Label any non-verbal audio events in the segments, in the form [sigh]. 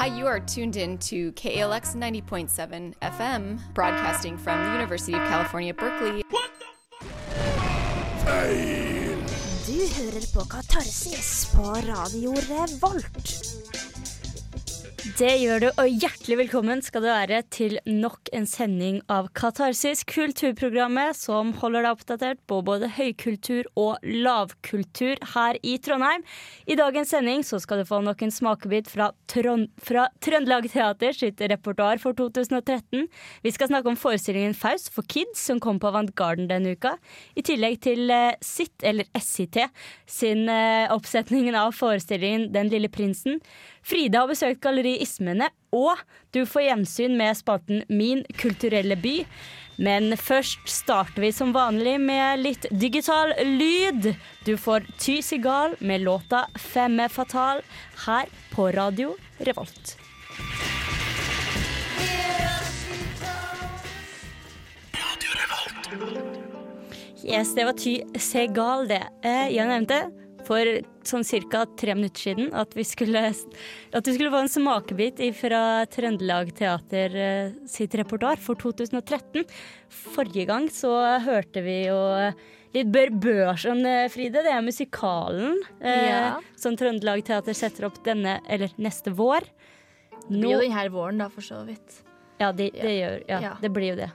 Hi, you are tuned in to KALX 90.7 FM, broadcasting from the University of California, Berkeley. What the fuck? Feil! Du hører på Katarsis på Radio Revolt. Det gjør du, og hjertelig velkommen skal du være til nok en sending av Katarsis, kulturprogrammet som holder deg oppdatert på både høykultur og lavkultur her i Trondheim. I dagens sending så skal du få nok en smakebit fra, Trond fra Trøndelag Teater sitt repertoar for 2013. Vi skal snakke om forestillingen Faust for kids som kom på Avant Garden denne uka. I tillegg til eh, sitt, eller SIT, sin eh, oppsetning av forestillingen Den lille prinsen. Frida har besøkt Galleri Ismene, og du får gjensyn med spalten Min kulturelle by. Men først starter vi som vanlig med litt digital lyd. Du får Ty Sigal med låta Femme Fatal her på Radio Revolt. Yes, det var Ty Segal, det. Eh, jeg nevnte for sånn ca. tre minutter siden at vi skulle, at vi skulle få en smakebit fra Trøndelag Teater eh, sitt repertoar for 2013. Forrige gang så hørte vi jo litt Bør Børson, eh, Fride. Det er musikalen eh, som Trøndelag Teater setter opp denne, eller neste vår. Det blir jo denne våren, da, for så vidt. Ja, det, det gjør ja, Ja. det blir jo det.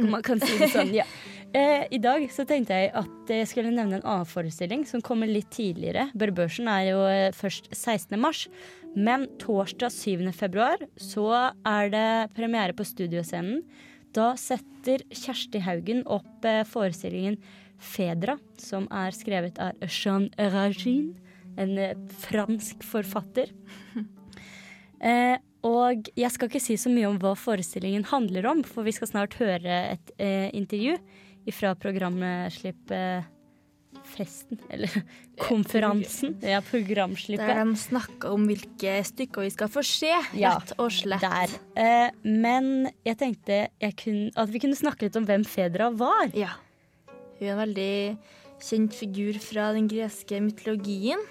Man kan si det sånn, ja. [laughs] Eh, I dag så tenkte jeg at jeg skulle nevne en annen forestilling som kommer litt tidligere. Børrebørsen er jo eh, først 16. mars, men torsdag 7. februar så er det premiere på Studioscenen. Da setter Kjersti Haugen opp eh, forestillingen Fedra, som er skrevet av Jean Ragin, en eh, fransk forfatter. [laughs] Eh, og jeg skal ikke si så mye om hva forestillingen handler om, for vi skal snart høre et eh, intervju fra programslipp eh, Festen, eller [laughs] konferansen. Ja, programslippet. Der de snakker om hvilke stykker vi skal få se, rett og slett. Der. Eh, men jeg tenkte jeg kunne, at vi kunne snakke litt om hvem Fedra var. Ja. Hun er en veldig kjent figur fra den greske mytologien,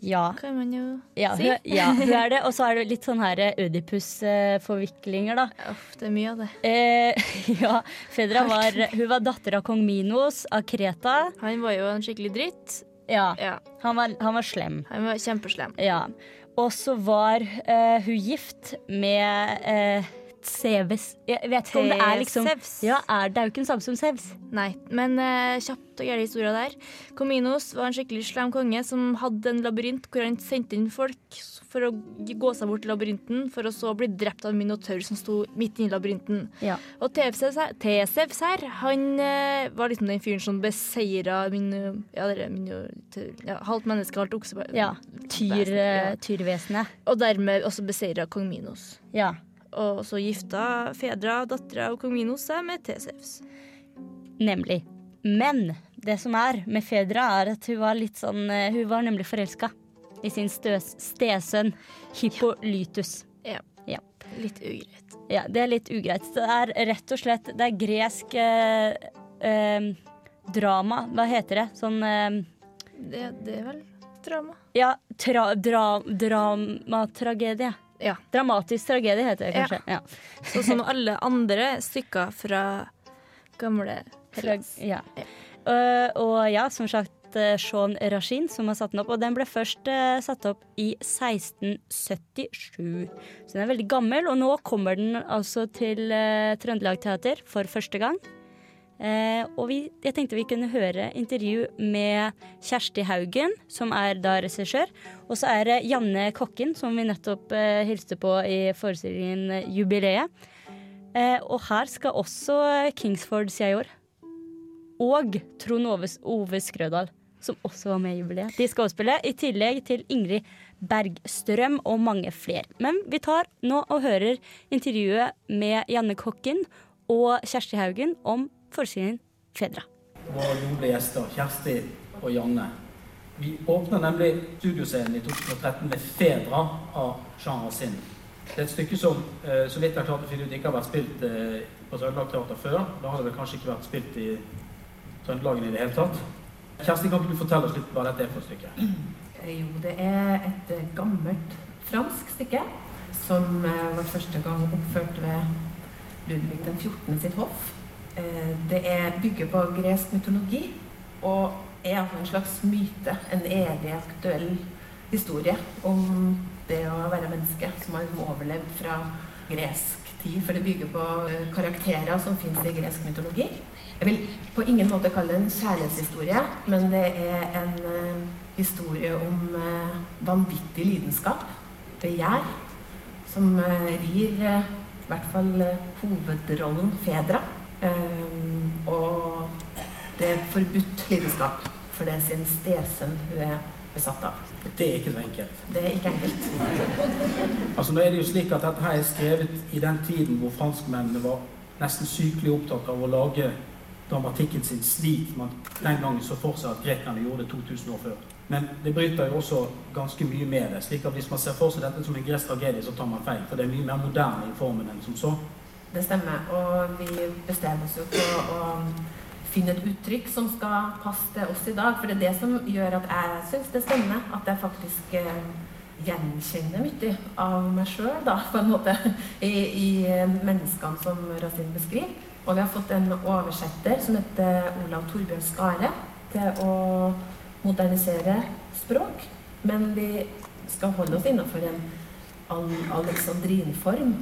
Ja, kan man jo ja, si. hun, ja hun er det. Og så er det litt sånn her Ødipus-forviklinger, da. Uff, det er mye av det. Eh, [laughs] ja, Fedra var, hun var datter av kong Minos av Kreta. Han var jo en skikkelig dritt. Ja, Ja, han var, han var slem. Han var kjempeslem. Ja. Og så var eh, hun gift med uh, Seves Jeg vet ikke om det er liksom. Ja, er, Det er jo ikke den samme som Sevs. Nei, men uh, kjapt og gæren historie der. Kominos var en skikkelig slem konge som hadde en labyrint hvor han sendte inn folk for å gå seg bort til labyrinten, for å så bli drept av en minotaur som sto midt inne i labyrinten. Ja. Og Tesevs her, han uh, var liksom den fyren som beseira min, ja, det er minotaur ja, halvt menneske, halvt okse. ja. Tyr, Ja. eh, Tyrvesenet. Og dermed også beseira kong Minos. Ja. Og så gifta Fedra, dattera og kong Minos, seg med Tesevs. Nemlig. Men det som er med Fedra, er at hun var litt sånn eh, Hun var nemlig forelska i sin stesønn Hippolytus. Ja. Ja. Litt ugreit. Ja, det er litt ugreit. Det er rett og slett Det er gresk eh, eh, drama. Hva heter det? Sånn eh, Det, det er vel drama. Ja, tra, dra, dramatragedie. Ja. Dramatisk tragedie heter det kanskje. Ja. Sånn som alle andre stykker fra gamle Hellas. ja. Uh, og ja, som sagt uh, Sean Rashin som har satt den opp. Og den ble først uh, satt opp i 1677. Så den er veldig gammel, og nå kommer den altså til uh, Trøndelag Teater for første gang. Eh, og vi, jeg tenkte vi kunne høre intervju med Kjersti Haugen, som er da regissør. Og så er det Janne Kokken, som vi nettopp eh, hilste på i forestillingen Jubileet. Eh, og her skal også Kingsford Siayor og Trond Ove, Ove Skrødal, som også var med i jubileet. De skal også spille, i tillegg til Ingrid Bergstrøm og mange flere. Men vi tar nå og hører intervjuet med Janne Kokken og Kjersti Haugen om forestillingen Fedra. våre gode gjester, Kjersti og Janne. Vi åpner nemlig studioscenen i 2013 med 'Fedra' av Jean Racine. Det er et stykke som, eh, så vidt jeg klarte å finne ut, ikke har vært spilt eh, på Trøndelag Teater før. Da har det vel kanskje ikke vært spilt i Trøndelagen i det hele tatt. Kjersti, kan ikke du fortelle oss litt hva dette er for et stykke? Eh, Jo, det er et gammelt fransk stykke som var første gang oppført ved Ludvig den 14. sitt hoff. Eh, det er, bygger på gresk mytologi og er altså en slags myte, en evig aktuell historie om det å være menneske som har overlevd fra gresk tid. For det bygger på eh, karakterer som fins i gresk mytologi. Jeg vil på ingen måte kalle det en kjærlighetshistorie, men det er en uh, historie om vanvittig lidenskap, begjær, som rir i hvert fall hovedrollen Fedra. Og det er forbudt lidenskap, for det er sin stesønn hun er besatt av. Det er ikke så enkelt. Det er ikke enkelt. [laughs] altså Nå er det jo slik at dette her er skrevet i den tiden hvor franskmennene var nesten sykelig opptatt av å lage dramatikken sin slik man den gangen så for seg at grekerne gjorde det 2000 år før. Men det bryter jo også ganske mye med det. slik at Hvis man ser for seg dette som en gresk tragedie, så tar man feil. For det er mye mer moderne i formen enn som så. Det stemmer. Og vi bestemmer oss jo på å finne et uttrykk som skal passe til oss i dag. For det er det som gjør at jeg syns det stemmer. At jeg faktisk eh, gjenkjenner mye av meg sjøl, på en måte, [laughs] i, i menneskene som Rasin beskriver. Og vi har fått en oversetter som heter Olav Torbjørn Skare, til å modernisere språk. Men vi skal holde oss innenfor en alexandrinform.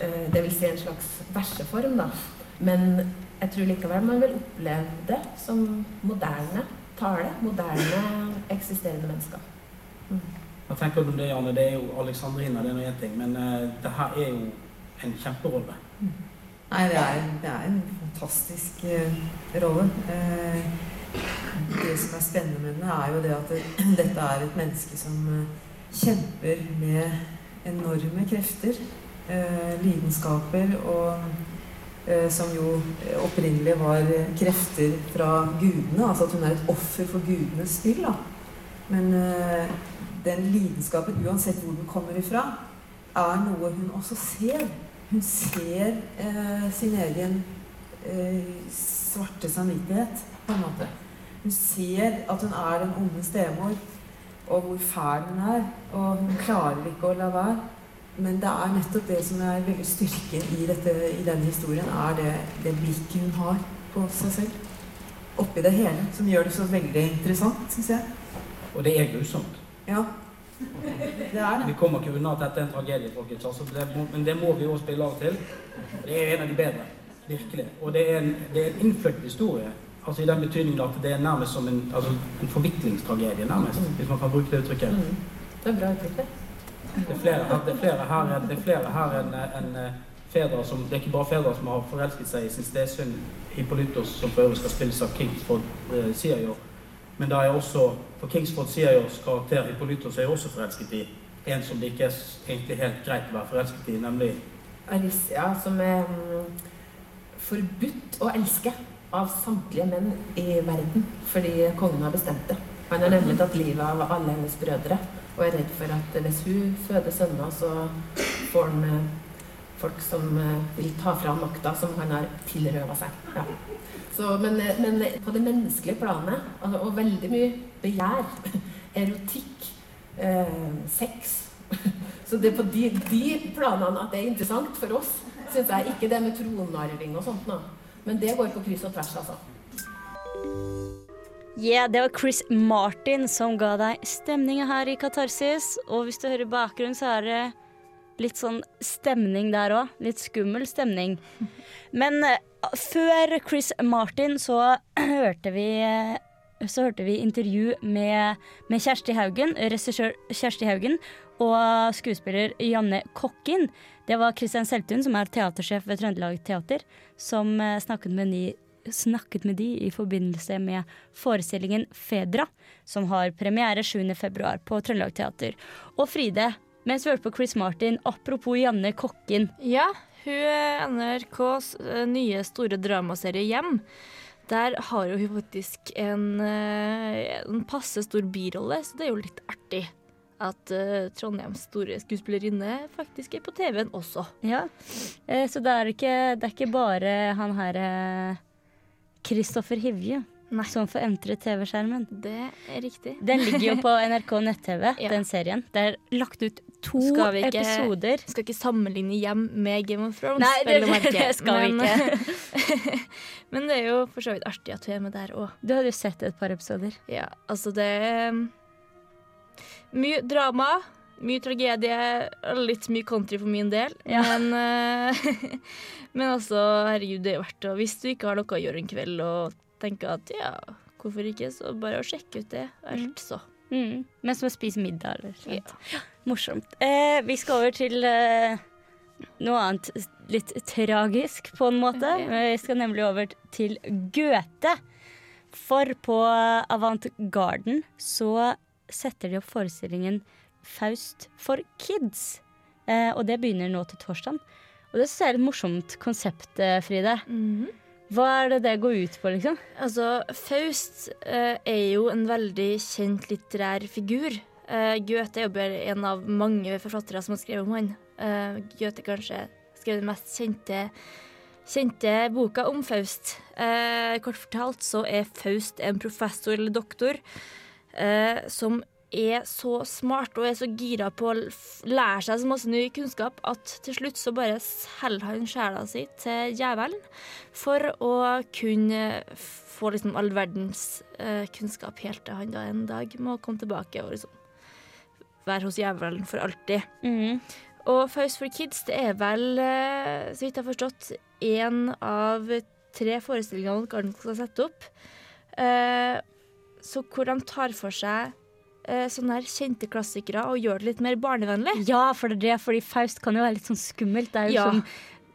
Eh, Dvs. Si en slags verseform, da. Men jeg tror likevel man vil oppleve det som moderne tale. Moderne eksisterende mennesker. Mm. Jeg tenker om det, Janne? Det er jo Alexandrina, det er nå én ting. Men uh, det her er jo en kjemperolle. Mm. Nei, det er, det er en fantastisk uh, rolle. Uh, det som er spennende med den, er jo det at det, dette er et menneske som uh, kjemper med enorme krefter. Lidenskaper og som jo opprinnelig var krefter fra gudene. Altså at hun er et offer for gudenes spill. Da. Men den lidenskapen, uansett hvor den kommer ifra, er noe hun også ser hun ser eh, sin egen eh, svarte samvittighet, på en måte. Hun ser at hun er den onde stemor, og hvor fæl hun er. Og hun klarer ikke å la være. Men det er nettopp det som er veldig styrken i, dette, i denne historien, er det, det, blikket hun har på seg selv. Oppi det hele. Som gjør det så veldig interessant, syns jeg. Og det er grusomt. Ja. Det er det. Vi kommer ikke unna at dette er en tragedie, folkens. Altså, det må, men det må vi også spille av til. Det er en av de bedre. Virkelig. Og det er en, det er en innfløkt historie. Altså I den betydningen at det er nærmest som en, altså, en forviklingstragedie, nærmest. Mm. Hvis man kan bruke det uttrykket. Mm. Det er bra uttrykk, det. Det er flere, det er flere her, er flere her enn en, eh, fedre som Det er ikke bare fedre som har forelsket seg i sin stesønn Hippolytos, som for øvrig skal spilles av Kingsford, eh, sier. Men da er også For Kingsford sier karakter Hippolytos er også forelsket i en som det ikke er egentlig helt greit å være forelsket i, nemlig Alicia, som er um, forbudt å elske av samtlige menn i verden fordi kongen har bestemt det. Han har nemlig tatt livet av alle hennes brødre og er redd for at hvis hun føder sønner, så får han uh, folk som uh, vil ta fra makta som han har tilrøva seg. Ja. Så, men, men, på det menneskelige planet, altså, og veldig mye begjær, [laughs] erotikk, eh, sex [laughs] Så det er på de, de, planene at det er interessant for oss, syns jeg. Ikke det med tronarving og sånt nå. Men det går på kryss og tvers, altså. Yeah, det var Chris Martin som ga deg stemninga her i Katarsis. Og hvis du hører bakgrunnen, så er det litt sånn stemning der òg. Litt skummel stemning. [laughs] Men eh, før Chris Martin så [clears throat] hørte vi så hørte vi intervju med, med Kjersti Haugen, regissør Kjersti Haugen, og skuespiller Janne Kokkin. Det var Kristian Seltun, som er teatersjef ved Trøndelag Teater, som eh, snakket med, de, snakket med de i forbindelse med forestillingen Fedra, som har premiere 7.2 på Trøndelag Teater. Og Fride, mens vi hørte på Chris Martin, apropos Janne Kokken. Ja, hun er NRKs eh, nye store dramaserie Hjem. Der har hun faktisk en, eh, en passe stor birolle, så det er jo litt artig at uh, Trondheims store skuespillerinne faktisk er på TV-en også. Ja, eh, Så det er, ikke, det er ikke bare han her Kristoffer Hivje Nei. som får entre TV-skjermen. Det er riktig. Den ligger jo på [laughs] NRK nett-TV, Ja. den serien. Det er lagt ut to Skal vi ikke- episoder. Skal ikke sammenligne hjem med Game of Thrones. Nei, det- det, [laughs] det skal vi ikke. [laughs] Men det er jo for så vidt artig at hun er med der òg. Du hadde jo sett et par episoder. Ja, altså det um, mye drama, mye tragedie, litt mye country for min del. Ja. Men, uh, [laughs] men altså, herregud, det er verdt det. Hvis du ikke har noe å gjøre en kveld og tenker at ja, hvorfor ikke, så bare å sjekke ut det. Alt så. Mm. Mens man spiser middag eller noe sånt. Morsomt. Eh, vi skal over til eh, noe annet litt tragisk, på en måte. Okay. Vi skal nemlig over til Goethe. For på Avant Garden så setter de opp forestillingen Faust for kids. Eh, og det begynner nå til torsdag. Og det syns jeg er et morsomt konsept, eh, Fride. Hva er det det går ut på, liksom? Altså, Faust eh, er jo en veldig kjent litterær figur. Eh, Goethe er jo bare en av mange forfattere som har skrevet om han. Eh, Goethe kanskje skrev den mest kjente, kjente boka om Faust. Eh, kort fortalt så er Faust en professor eller doktor eh, som er så smart og er så gira på å lære seg så masse ny kunnskap at til slutt så bare selger han sjela si til djevelen for å kunne få liksom all verdens eh, kunnskap helt til han da en dag må komme tilbake og liksom være hos djevelen for alltid. Mm. Og Faust for Kids det er vel, eh, så vidt jeg har forstått, én av tre forestillinger Garden skal sette opp. Eh, så hvor de tar for seg eh, sånne her kjente klassikere og gjør det litt mer barnevennlig. Ja, for det er det, fordi Faust kan jo være litt sånn skummelt. Det er jo Ja. sånn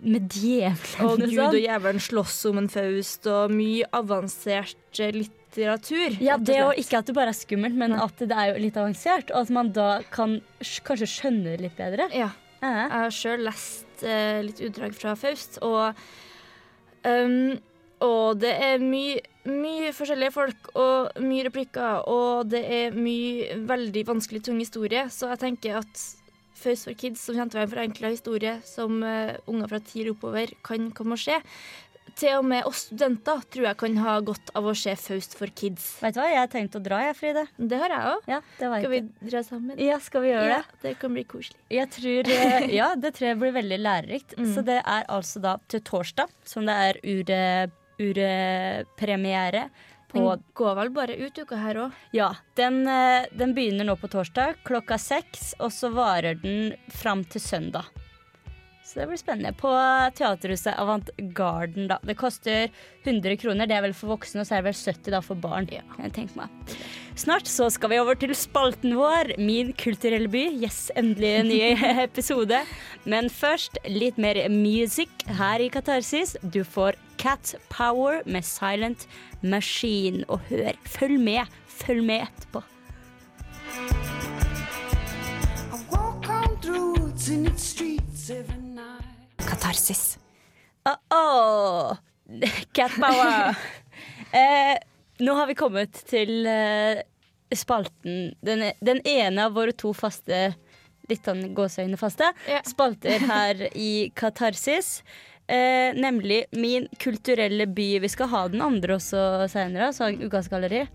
med djevelen Og og Gud og djevelen slåss om en Faust, og mye avansert eh, litteratur. Ja, det og ikke at det bare er skummelt, men at det er jo litt avansert. Og at man da kan kanskje skjønne det litt bedre. Ja. Ja. Jeg har sjøl lest eh, litt utdrag fra Faust, og um, Og det er mye, mye forskjellige folk og mye replikker, og det er mye veldig vanskelig, tung historie, så jeg tenker at First for kids, som kjente til for være en forenkla historie som uh, unger fra ti oppover kan komme og se, til og med oss studenter tror jeg kan ha godt av å se Faust for kids. Vet du hva, jeg har tenkt å dra, jeg, Fride. Det har jeg òg. Ja, Skal vi dra sammen? Ja, skal vi gjøre Ja, det? det kan bli koselig. Jeg tror, eh, [laughs] ja, det tror jeg blir veldig lærerikt. Mm. Så det er altså da til torsdag, som det er ure- urepremiere på Den går vel bare ut uka her òg. Ja, den, eh, den begynner nå på torsdag klokka seks, og så varer den fram til søndag. Så det blir spennende. På Teaterhuset Avant Garden, da. Det koster 100 kroner. Det er vel for voksne, og så er det vel 70 da for barn. Ja. Kan jeg tenke meg. Snart så skal vi over til spalten vår, Min kulturelle by. Yes, endelig en ny [laughs] episode. Men først litt mer music her i Katarsis. Du får Cat Power med Silent Machine. Og hør, følg med. Følg med etterpå. Katarsis. Oh, oh. Cat Power. [laughs] eh, nå har vi kommet til eh, spalten den, den ene av våre to faste litt sånn gåseøyne faste yeah. spalter her i Katarsis. Eh, nemlig Min kulturelle by. Vi skal ha den andre også seinere, så Ukas galleri.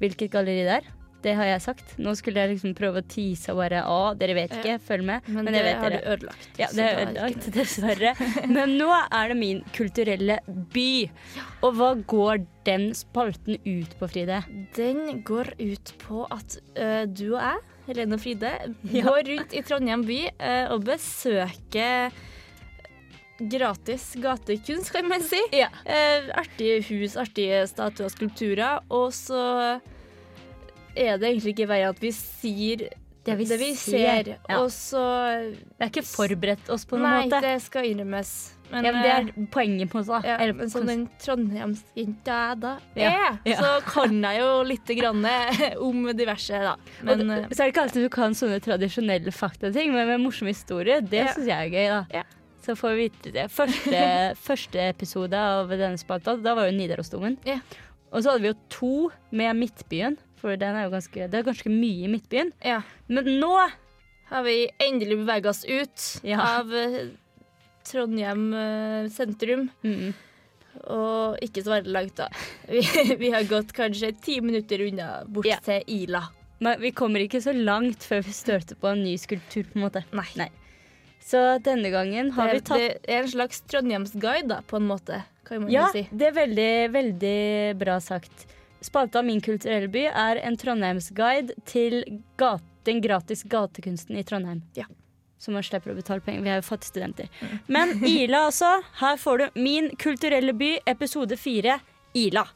Hvilket galleri det er, det har jeg sagt. Nå skulle jeg liksom prøve å tease og bare Å, dere vet ikke, følg med. Men, Men, det vet har dere. du ødelagt. Ja, det har jeg ødelagt, [laughs] dessverre. Men nå er det min kulturelle by. Og hva går den spalten ut på, Fride? Den går ut på at ø, du og jeg, Helene og Fride, går rundt i Trondheim by ø, og besøker gratis gatekunst, kan man si. Ja. Eh, artige hus, artige statuer og skulpturer. Og så er det egentlig ikke verre at vi sier Det vi det vi ser, ja. Og så Vi har ikke forberedt oss på noen Nei, måte. det skal innrømmes. Men, ja, men det eh, er poenget på da. Ja, men som den trondheimsjenta jeg da Ja, er, ja. så kan jeg jo litt grann om diverse, da. Men og, eh, så er det ikke alltid du kan sånne tradisjonelle faktating, men med morsom historie, det Ja. syns jeg er gøy. da. Ja. Så får vi vite det. Første, [laughs] første episode av denne spalta, da var jo Nidarosdomen. Ja. Og så hadde vi jo to med Midtbyen, for den er jo ganske, det er ganske mye i Midtbyen. ja, Men nå har vi endelig beveget oss ut Ja. av eh, Trondheim eh, sentrum. mm, Og ikke så veldig langt, da. [laughs] Vi, vi har gått kanskje ti minutter unna bort Ja. til Ila. Men vi kommer ikke så langt før vi støter på en ny skulptur, på en måte. Nei. Så denne gangen har vi tatt det er en slags Trondheimsguide, da, på en måte. Kan man Ja, si. det er veldig, veldig bra sagt. Spalta Min kulturelle by er en Trondheimsguide til gate, den gratis gatekunsten i Trondheim. Ja. Så man slipper å betale penger. Vi er jo fattige studenter. Men Ila, altså. Her får du Min kulturelle by, episode fire, Ila.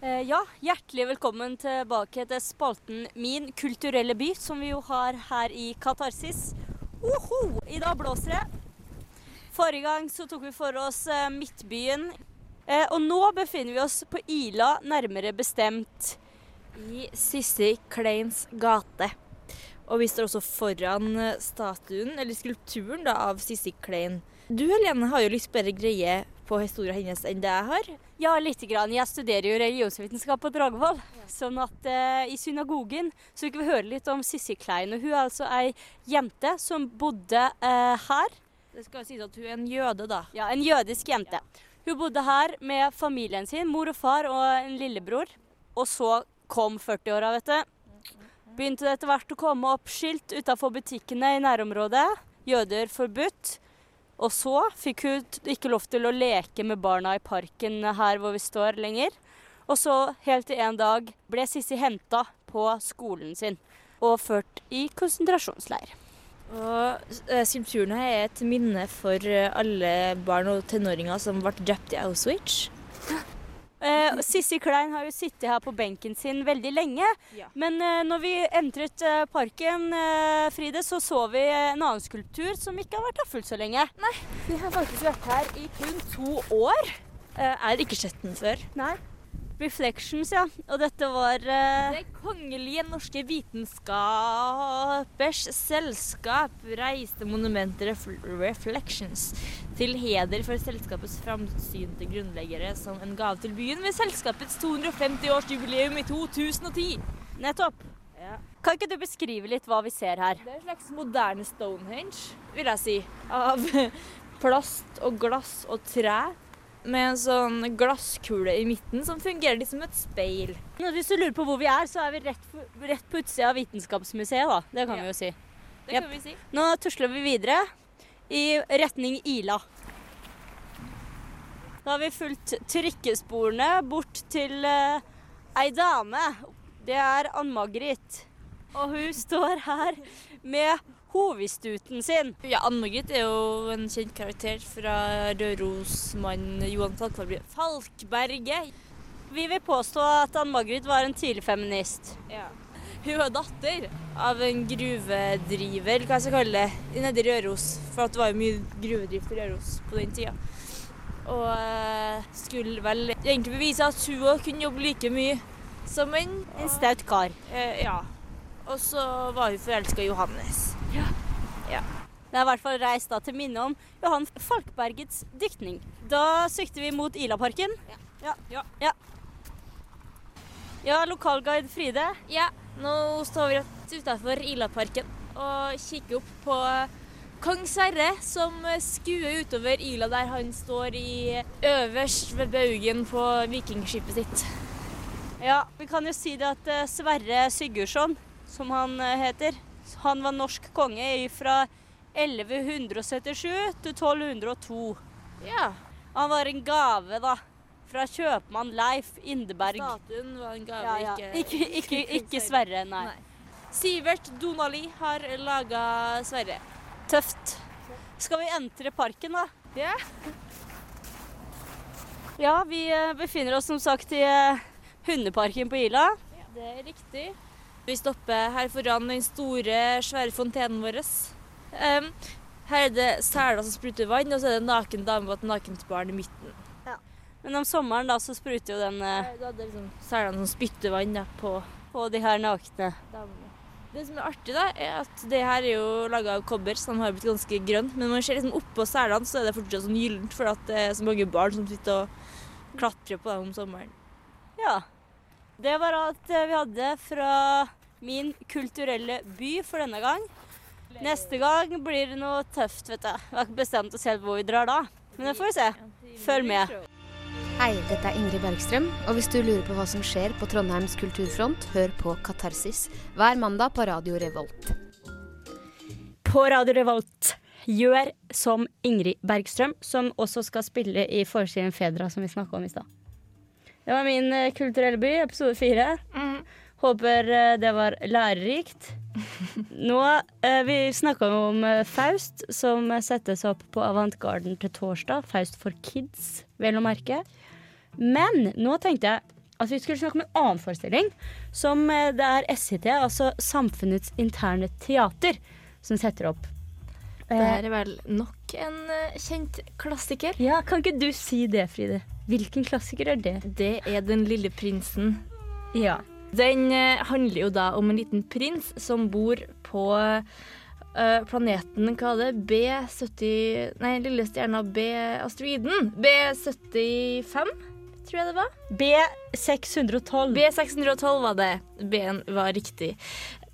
Eh, ja, hjertelig velkommen tilbake til spalten Min kulturelle by, som vi jo har her i Katarsis. Oho, I dag blåser det. Forrige gang så tok vi for oss eh, Midtbyen. Eh, og nå befinner vi oss på Ila, nærmere bestemt I Sissi Kleins gate. Og vi står også foran eh, statuen, eller skulpturen, da, av Sissi Klein. Du Helene har jo litt bedre greie på historien hennes enn det jeg har. Ja, lite grann. Jeg studerer jo religionsvitenskap på Dragvoll. Sånn at eh, i synagogen så fikk vi høre litt om Sissi Klein. Og hun er altså ei jente som bodde eh, her. Det skal sies at hun er en jøde, da. Ja, en jødisk jente. Hun bodde her med familien sin, mor og far og en lillebror. Og så kom 40-åra, vet du. Begynte det etter hvert å komme opp skilt utafor butikkene i nærområdet. Jøder forbudt. Og så fikk hun ikke lov til å leke med barna i parken her hvor vi står lenger. Og så helt til en dag ble Sissi henta på skolen sin og ført i konsentrasjonsleir. Og skulpturene skulpturen her er et minne for eh, alle barn og tenåringer som ble drept i Auschwitz. [laughs] Eh, Sissi Klein har jo sittet her på benken sin veldig lenge. Ja. Men eh, når vi entret eh, parken, eh, Fride, så så vi eh, en annen skulptur som ikke har vært her fullt så lenge. Nei, Vi har faktisk vært her i kun to år. Eh, jeg har ikke sett den før. Nei. Reflections, ja. Og dette var uh... Det kongelige norske vitenskapers selskap reiste monumentet Ref- Reflections til heder for selskapets framsynte grunnleggere som en gave til byen ved selskapets 250-årsjubileum i 2010. nettopp. Kan ikke du beskrive litt hva vi ser her? Det er en slags moderne Stonehenge, vil jeg si. Av [laughs] plast og glass og tre. Med en sånn glasskule i midten som fungerer litt som et speil. Hvis du lurer på hvor vi er, så er vi rett, rett på utsida av Vitenskapsmuseet, da. Det kan Ja. vi jo si. Det kan vi si. Nå tusler vi videre i retning Ila. Da har vi fulgt trikkesporene bort til uh, ei dame. Det er Ann-Margrit. Og hun står her med hovedstuten sin. Ja, Ann-Margit er jo en kjent karakter fra Rørosmannen Johan Falkberg. Falkberget. Vi vil påstå at Ann-Margit var en tidlig feminist. Hun var datter av en gruvedriver, hva jeg skal kalle det, nede i Røros. For at det var jo mye gruvedrift i Røros på den tida. Og eh, skulle vel egentlig bevise at hun òg kunne jobbe like mye som en. En staut kar. Eh, ja. Og så var hun forelska i Johannes. Det er i hvert fall reist da til minne om Johan Falkbergets diktning. Da sikter vi mot Ilaparken. Ja. Ja. ja. ja lokalguide Fride. Ja, nå står vi rett utafor Ilaparken og kikker opp på Kong Sverre, som skuer utover Ila der han står i øverst ved baugen på vikingskipet sitt. Ja, vi kan jo si det at eh, Sverre Sigurdsson, som han eh, heter, han var norsk konge fra 1177 til 1202. Ja. Han var en gave, da, fra kjøpmann Leif Indeberg. Statuen var en gave, Ja, ja. ikke Ikke, ikke, ikke Sverre, nei. Nei. Sivert Donali har laga Sverre. Tøft. Skal vi entre parken, da? Ja. Ja, vi eh, befinner oss som sagt i eh, hundeparken på Ila. Det er riktig. Vi stopper her foran den store, svære fontenen vår. Um, her er det seler som spruter vann, og så er det en naken dame og et nakent barn i midten. Men om sommeren da så spruter jo den eh, Da er det liksom selene som spytter vann da, på på de her nakne. damene. Det som er artig, da, er at det her er jo laga av kobber, så de har blitt ganske grønne. Men når man ser liksom oppå selene, så er det fortsatt sånn gyllent, for at det er så mange barn som sitter og klatrer på dem om sommeren. Ja. Det var alt eh, vi hadde fra min kulturelle by for denne gang. Neste gang blir det noe tøft, vet du. Vi har ikke bestemt oss helt hvor vi drar da. Men det får vi se. Følg med. Hei, dette er Ingrid Bergstrøm, og hvis du lurer på hva som skjer på Trondheims kulturfront, hør på Katarsis hver mandag på Radio Revolt. På Radio Revolt gjør som Ingrid Bergstrøm, som også skal spille i forestillingen Fedra, som vi snakka om i stad. Det var min eh, kulturelle by, episode fire. Håper eh, det var lærerikt. [laughs] Nå, eh, Vi snakka om Faust, som settes opp på Avantgarden til torsdag. Faust for kids, vel å merke. Men nå tenkte jeg at vi skulle snakke om en annen forestilling. Som det er SIT, altså Samfunnets interne teater, som setter opp. Det er vel nok en kjent klassiker. Ja, Kan ikke du si det, Fride? Hvilken klassiker er det? Det er Den lille prinsen. Ja. Den eh, handler jo da om en liten prins som bor på Uh, planeten Hva er det? B70 Nei, lille stjerna B-asteroiden. B75, tror jeg det var. B612. B612 var det. B-en var riktig.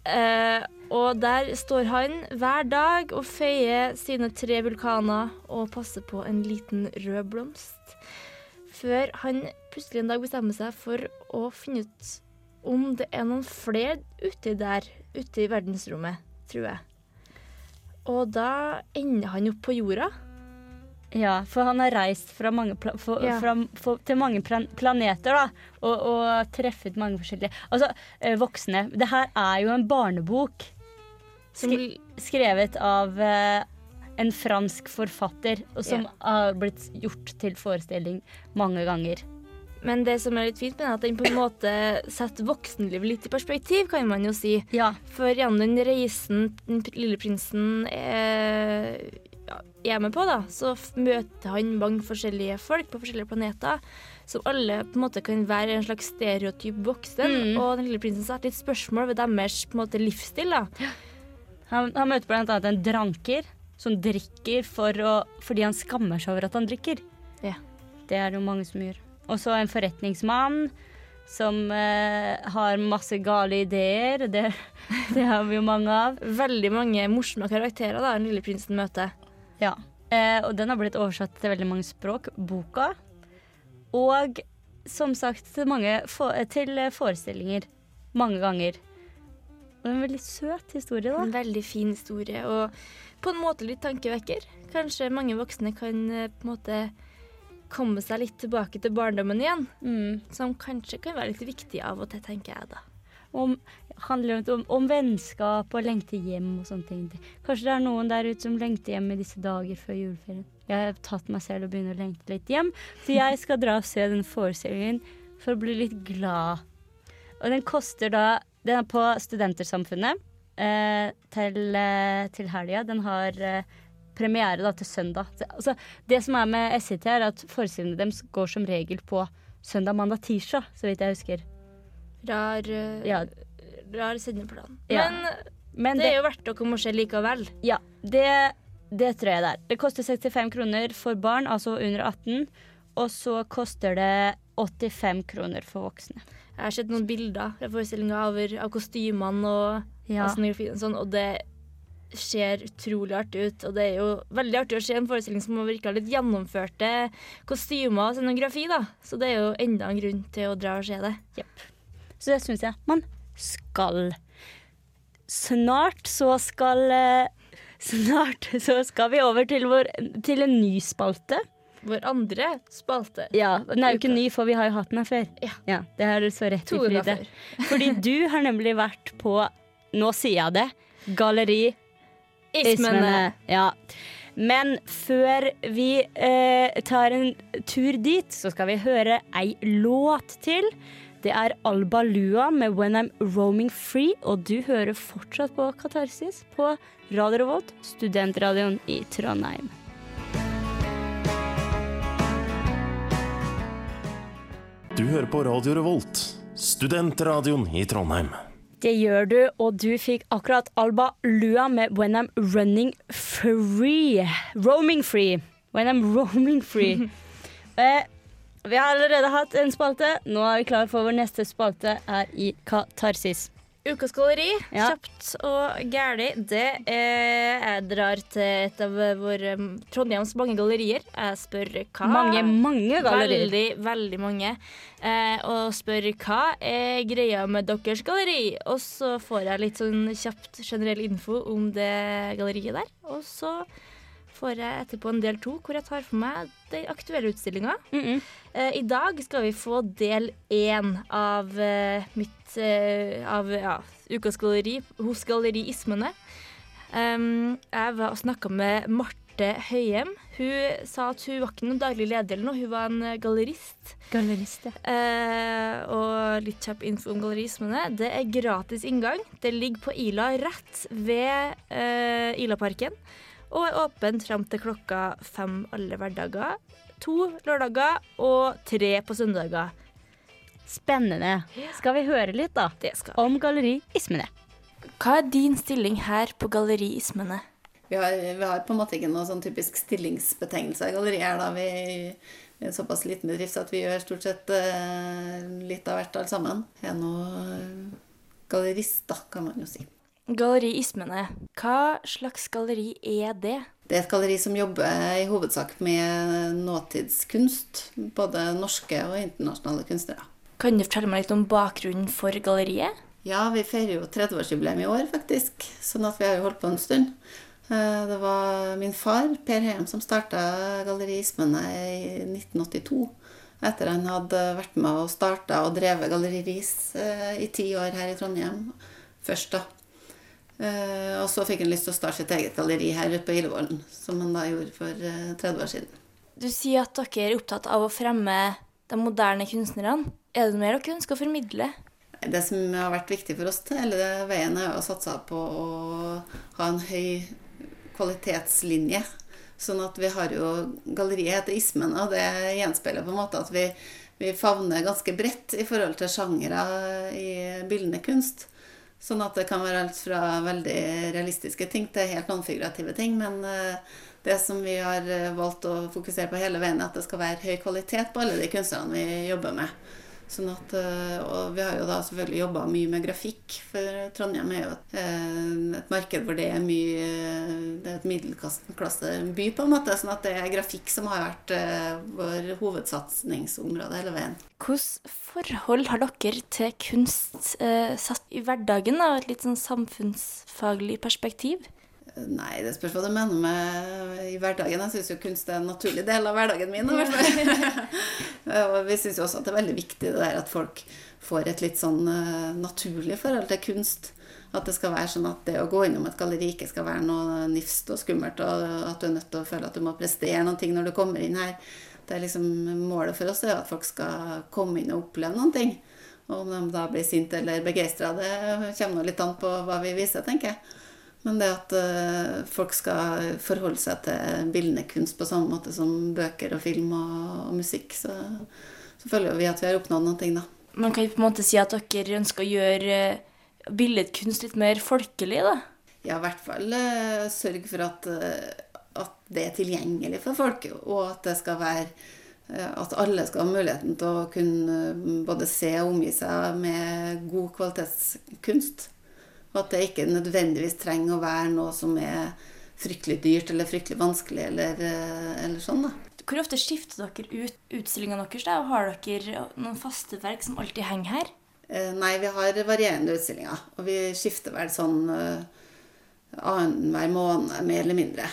Uh, og der står han hver dag og feier sine tre vulkaner og passer på en liten rød blomst. Før han plutselig en dag bestemmer seg for å finne ut om det er noen flere uti der, ute i verdensrommet, tror jeg. Og da ender han opp på jorda. Ja, for han har reist fra mange for, Ja. fra, for, til mange plan planeter, da. Og, og treffet mange forskjellige Altså, eh, voksne. Det her er jo en barnebok. Som skrevet av eh, en fransk forfatter, og som yeah. har blitt gjort til forestilling mange ganger. Men det som er litt fint med det er at den på en måte setter voksenlivet litt i perspektiv, kan man jo si. Ja. For gjennom den reisen den lille prinsen er, ja, er med på, da, så møter han mange forskjellige folk på forskjellige planeter, som alle på en måte kan være en slags stereotyp voksen. Mm. Og den lille prinsen setter litt spørsmål ved deres på en måte livsstil. da. Han, han møter annet en dranker som drikker for å, fordi han skammer seg over at han drikker. Ja. Det er det jo mange som gjør. Og så en forretningsmann som eh, har masse gale ideer. Det, [laughs] det har vi jo mange av. Veldig mange morsomme karakterer da, den lille prinsen møter. Ja. Eh, og den har blitt oversatt til veldig mange språk, boka. Og som sagt til, mange for, til forestillinger mange ganger. Og en veldig søt historie, da. En veldig fin historie, og på en måte litt tankevekker. Kanskje mange voksne kan eh, på en måte komme seg litt tilbake til barndommen igjen. Mm. Som kanskje kan være litt viktig av og til, tenker jeg da. Om, handler om, om vennskap og lengte hjem og sånne ting. Kanskje det er noen der ute som lengter hjem i disse dager før juleferien. Jeg har tatt meg selv og begynner å lengte litt hjem, så jeg skal dra og se den forestillingen for å bli litt glad. Og den koster da Den er på Studentersamfunnet eh, til, eh, til helga. Den har eh, premiere da til søndag. Altså, det som er med SCT, er at forestillingene deres går som regel på søndag, mandag, tirsdag, så vidt jeg husker. Rar, uh, Ja. rar sendeplan. Ja. Men, Men det er jo verdt å komme og se likevel. Ja, det, det tror jeg det er. Det koster 65 kroner for barn, altså under 18. Og så koster det 85 kroner for voksne. Jeg har sett noen bilder fra forestillinga av, av kostymene og, Ja. og scenografien og sånn, og det ser utrolig artig ut. Og det er jo veldig artig å se en forestilling som har litt gjennomførte kostymer og scenografi, da. Så det er jo enda en grunn til å dra og se det. Så det syns jeg man skal. Snart så skal eh, Snart så skal vi over til, vår, til en ny spalte. Vår andre spalte. Ja, Den er jo ikke ny, for vi har jo hatt den her før. Ja. Det har du så rett i, Fride. [laughs] Fordi du har nemlig vært på Nå sier jeg det. Galleri Ismene. Ja. Men før vi eh, tar en tur dit, så skal vi høre ei låt til. Det er Alba Lua med 'When I'm Roaming Free', og du hører fortsatt på Katarsis på Radio Revolt, studentradioen i Trondheim. Du hører på Radio Revolt, studentradioen i Trondheim. Det gjør du, og du fikk akkurat Alba Lua med 'When I'm Running Free'. Roaming free. When I'm roaming free. [laughs] eh, vi har allerede hatt en spalte. Nå er vi klar for vår neste spalte her i Katarsis. Ukas galleri, Ja. kjapt og gæli, det er Jeg drar til et av våre um, Trondheims mange gallerier. Jeg spør hva Mange, mange gallerier. Veldig, veldig mange. Eh, og spør hva er greia med deres galleri? Og så får jeg litt sånn kjapt generell info om det galleriet der. Og så får jeg etterpå en del to, hvor jeg tar for meg den aktuelle utstillinga. Mm Eh, I dag skal vi få del én av uh, mitt uh, Av ja, Ukas galleri hos Galleri Ismene. Um, jeg var og snakka med Marte Høyem. Hun sa at hun var ikke noen daglig leder eller noe, hun var en gallerist. Gallerist, ja. Og litt kjapp info om gallerismene. Det er gratis inngang. Det ligger på Ila rett ved Ilaparken. Og er åpent fram til klokka fem alle hverdager. To lørdager og tre på søndager. Spennende. Skal vi høre litt, da? Det skal. Om Galleri Ismene. Hva er din stilling her på Galleri Ismene? Vi har, vi har på en måte ikke noe sånn typisk stillingsbetegnelse i galleriet her. da. Vi, er en såpass liten bedrift så at vi gjør stort sett eh, litt av hvert alt sammen. Jeg er nå gallerist, da, kan man jo si. Galleri Ismene. Hva slags galleri er det? Det er et galleri som jobber i hovedsak med nåtidskunst. Både norske og internasjonale kunstnere. Kan du fortelle meg litt om bakgrunnen for galleriet? Ja, vi feirer jo 30-årsjubileum i år, faktisk. Sånn at vi har jo holdt på en stund. Eh, Det var min far, Per Heim, som starta Galleri Ismene i 1982. Etter han hadde vært med og starta og drevet Galleri Ris eh, i ti år her i Trondheim først, da. Eh, Og så fikk han lyst til å starte sitt eget galleri her ute på Ilevollen, som han da gjorde for uh, 30 år siden. Du sier at dere er opptatt av å fremme de moderne kunstnerne. Er det noe mer dere ønsker å formidle? Det som har vært viktig for oss til hele veien, er å satse på å ha en høy kvalitetslinje. Sånn at vi har jo Galleriet heter Ismen, og det gjenspeiler på en måte at vi, vi favner ganske bredt i forhold til sjangere i bildende kunst. Sånn at det kan være alt fra veldig realistiske ting til helt non-figurative ting. Men eh, det som vi har eh, valgt å fokusere på hele veien, er at det skal være høy kvalitet på alle de kunstnerne vi jobber med. Sånn at, eh, og vi har jo da selvfølgelig jobba mye med grafikk, for Trondheim er jo et, eh, et marked hvor det er mye eh, Det er et middelklasseby, på en måte. Sånn at det er grafikk som har vært vår hovedsatsingsområde hele veien. Hvilket forhold har dere til kunst eh, satt i hverdagen, da, et litt sånn samfunnsfaglig perspektiv? Nei, det spørs hva du mener med i hverdagen. Jeg syns jo kunst er en naturlig del av hverdagen min. i hvert fall. [laughs] og vi syns jo også at det er veldig viktig det der at folk får et litt sånn eh, naturlig forhold til kunst. At det skal være sånn at det å gå innom et galleri ikke skal være noe nifst og skummelt, og at du er nødt til å føle at du må prestere noen ting når du kommer inn her. Det er liksom Målet for oss er at folk skal komme inn og oppleve noen ting. Og om de da blir sinte eller begeistra, det kommer nå litt an på hva vi viser, tenker jeg. Men det at eh, folk skal forholde seg til bildende kunst på samme måte som bøker og film og, musikk, så, så føler vi at vi har oppnådd ting, da. Man kan på en måte si at dere ønsker å gjøre eh, billedkunst litt mer folkelig, da? Ja, i hvert fall eh, sørge for at, at det er tilgjengelig for folk, og at det skal være at alle skal ha muligheten til å kunne både se og omgi seg med god kvalitetskunst. Og at det ikke nødvendigvis trenger å være noe som er fryktelig dyrt eller fryktelig vanskelig eller, eh, eller sånn, da. Hvor ofte skifter dere ut utstillingene deres? da? Og har dere noen faste verk som alltid henger her? Eh, Nei, vi har varierende utstillinger. Og vi skifter vel sånn eh, annenhver måned, mer eller mindre.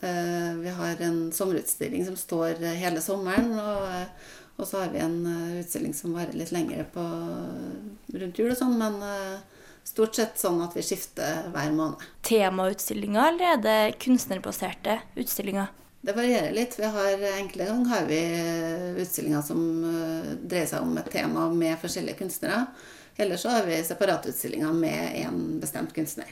Eh, Vi har en sommerutstilling som står eh, hele sommeren. Og, og så har vi en utstilling som varer litt lengre på, rundt jul og sånn. Men stort sett sånn at vi skifter hver måned. Temautstillinger, eller er det kunstnerbaserte utstillinger? Det varierer litt. Vi har, enkelte ganger har vi utstillinger som eh, dreier seg om et tema med forskjellige kunstnere. Eller så har vi separatutstillinger med én bestemt kunstner.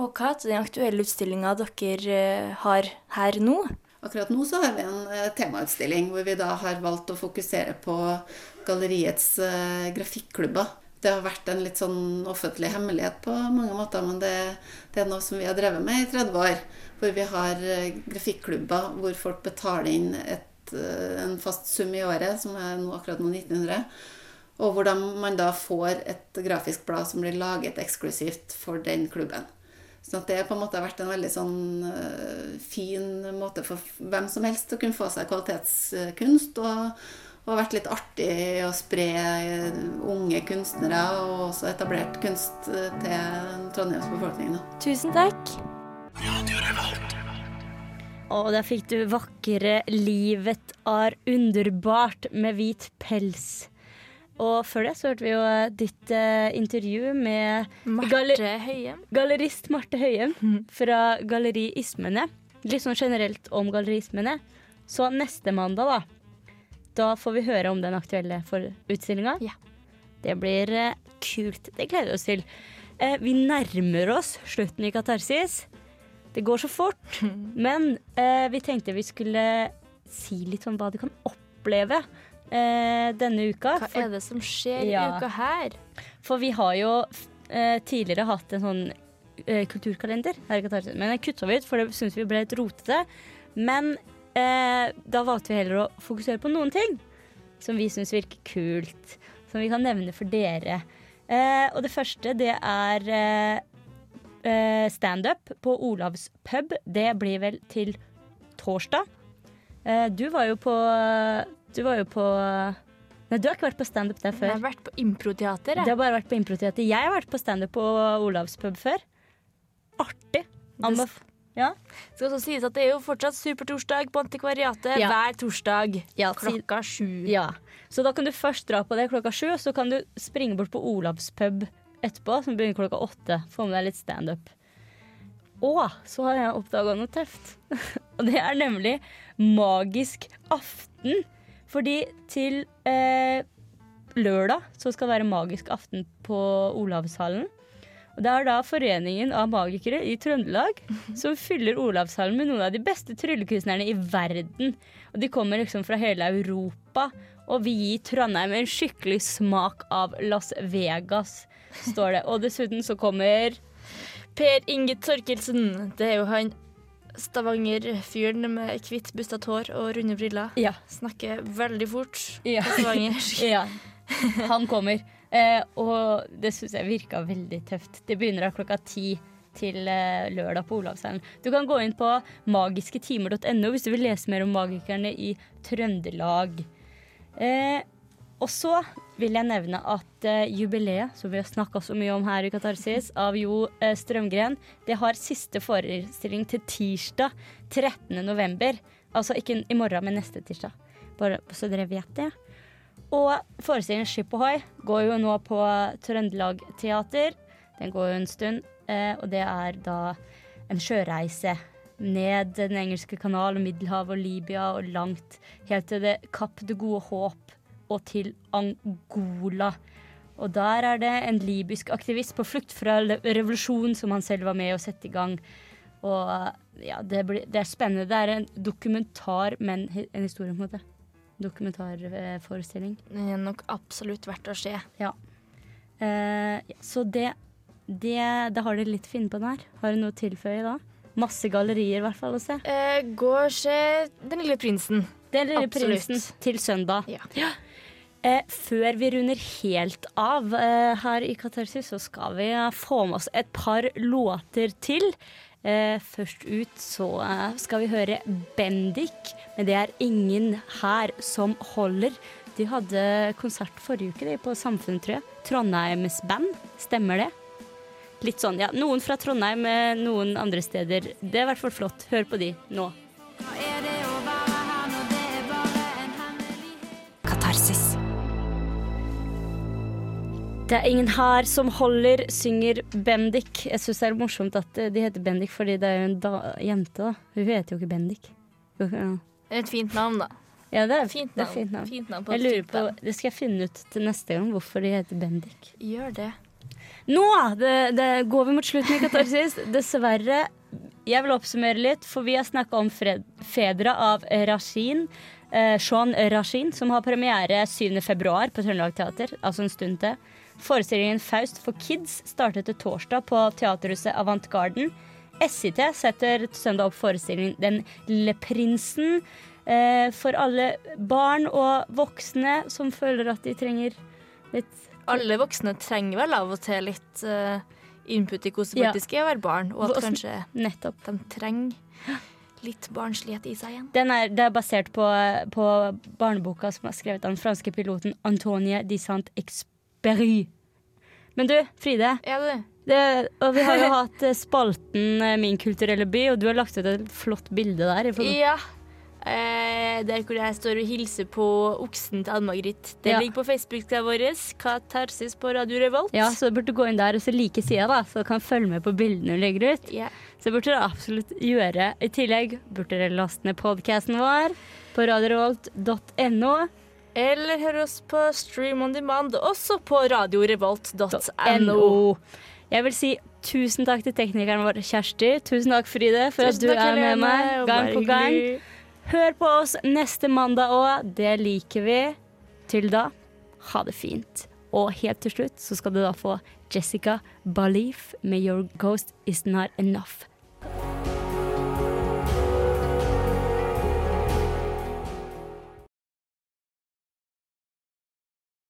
Og hva er den aktuelle utstillinga dere eh, har her nå? Akkurat nå så har vi en eh, temautstilling hvor vi da har valgt å fokusere på galleriets eh, grafikklubber. Det har vært en litt sånn offentlig hemmelighet på mange måter, men det, det er noe som vi har drevet med i 30 år. Hvor vi har eh, grafikklubber hvor folk betaler inn et, eh, en fast sum i året, som er nå akkurat nå 1900. Og hvordan man da får et grafisk blad som blir laget eksklusivt for den klubben. Så at det på en måte har vært en veldig sånn uh, fin måte for hvem som helst å kunne få seg kvalitetskunst. Og, og vært litt artig å spre unge kunstnere, og også etablert kunst til Trondheims befolkning. Tusen takk. Og der fikk du vakre 'Livet er underbart' med hvit pels. Og før det så hørte vi jo ditt uh, intervju med Marte Høyem. gallerist Marte Høyem fra Galleri Ismene. Litt sånn generelt om Galleri Ismene. Så neste mandag, da, da får vi høre om den aktuelle utstillinga. Ja. Det blir uh, kult. Det gleder vi oss til. Uh, vi nærmer oss slutten i Katarsis. Det går så fort. [laughs] Men vi tenkte vi skulle si litt om hva du kan oppleve eh, denne uka. Hva er det som skjer i Ja. uka her? For vi har jo eh, tidligere hatt en sånn eh, kulturkalender her i Katarsis. Men den kutta vi ut, for det syntes vi ble litt rotete. Men eh, da valgte vi heller å fokusere på noen ting som vi syns virker kult. Som vi kan nevne for dere. Eh, og det første, det er eh, eh, standup på Olavs pub. Det blir vel til torsdag. Eh, du var jo på Du var jo på Nei, du har ikke vært på standup der Jeg før. har vært på improteater. Jeg. har bare vært på improteater. Jeg har vært på standup på Olavs pub før. Artig. Anbef ja. Det skal også sies at det er jo fortsatt supertorsdag på Antikvariatet Ja. hver torsdag Ja, klokka sju. ja. Så da kan du først dra på det klokka sju, så kan du springe bort på Olavs pub etterpå, som begynner klokka åtte. Få med deg litt standup. Og så har jeg oppdaga noe tøft. [laughs] og det er nemlig Magisk aften. Fordi til eh, lørdag så skal det være Magisk aften på Olavshallen. Og Det er da Foreningen av magikere i Trøndelag som fyller Olavshallen med noen av de beste tryllekunstnerne i verden. Og De kommer liksom fra hele Europa og vil gi Trondheim en skikkelig smak av Las Vegas, står det. Og dessuten så kommer Per Inge Torkelsen. Det er jo han Stavanger-fyren med hvitt bustet hår og runde briller. Ja. Snakker veldig fort Ja. på [laughs] stavangersk. Ja, han kommer. Eh, og det syns jeg virka veldig tøft. Det begynner av klokka ti til eh, lørdag på Olavshallen. Du kan gå inn på magisketimer.no hvis du vil lese mer om magikerne i Trøndelag. Eh, og så vil jeg nevne at eh, jubileet, som vi har snakka så mye om her i Katarsis, av Jo eh, Strømgren, det har siste forestilling til tirsdag 13. november. Altså ikke i morgen, men neste tirsdag. Bare så dere vet det. Og forestillingen Skip Ohoi går jo nå på Trøndelag Teater. Den går jo en stund, eh, og det er da en sjøreise ned Den engelske kanal og Middelhavet og Libya og langt helt til det Kapp det gode håp og til Angola. Og der er det en libysk aktivist på flukt fra revolusjonen som han selv var med å sette i gang. Og ja, det, blir, det er spennende. Det er en dokumentar, men en historie, på en måte. Dokumentarforestilling. Det er nok absolutt verdt å se. Ja. Eh, så det, det Da har dere litt å finne på den her. Har dere noe å tilføye da? Masse gallerier i hvert fall å se. Eh, gå og se Den lille prinsen. Den lille Absolutt. prinsen til søndag. Ja. Eh, før vi runder helt av eh, her i Katarsis, så skal vi eh, få med oss et par låter til. Eh, først ut så eh, skal vi høre Bendik, men det er ingen her som holder. De hadde konsert forrige uke de, på Samfunnet, tror jeg. Trondheims band, stemmer det? Litt sånn, ja. Noen fra Trondheim, eh, noen andre steder. Det er i hvert fall flott. Hør på de nå. Det er ingen her som holder, synger Bendik. Jeg syns det er morsomt at eh, de heter Bendik, fordi det er jo en da jente, da. Hun heter jo ikke Bendik. Ja, Det et fint navn, da. ja det er Fint det er fint navn. Fint navn på Jeg lurer på. Det skal jeg finne ut til neste gang, hvorfor de heter Bendik. Gjør det. Nå det, det går vi mot slutten i Katarsis. [laughs] Dessverre. Jeg vil oppsummere litt, for vi har snakka om fred, Fedra av Rashin. Eh, Sean Rashin, som har premiere 7. februar på Trøndelag Teater. Altså en stund til. Forestillingen Faust for kids startet til torsdag på Teaterhuset Avant Garden. SIT setter søndag opp forestillingen Den lille prinsen. Eh, for alle barn og voksne som føler at de trenger Litt Alle voksne trenger vel av og til litt eh, input i hvordan det faktisk er å være barn, og at kanskje Nettopp. de trenger litt barnslighet i seg igjen. Den er, det er basert på, på barneboka som er skrevet av den franske piloten Antonie de Saint-Expery. Men du, Fride. Ja, du. Det, og vi har jo [laughs] hatt eh, spalten eh, Min kulturelle by, og du har lagt ut et flott bilde der. Ja. Eh, der hvor jeg står og hilser på oksen til Ann-Margrit. Det Ja. ligger på Facebook-sida vår. Katarsis på Radio Revolt. Ja, så du burde gå inn der og så like sida, da, så du kan følge med på bildene du legger ut. Ja. Så burde dere absolutt gjøre. I tillegg burde dere laste ned podkasten vår på radiorevolt.no. Eller hør oss på Stream on Demand, også på radiorevolt.no. Jeg vil si tusen takk til teknikeren vår Kjersti. Tusen takk, Fride, for Tusen at du takk, er med meg gang på gang. Hør på oss neste mandag òg. Det liker vi. Til da, ha det fint. Og helt til slutt så skal du da få Jessica Balief med Your Ghost Is Not Enough.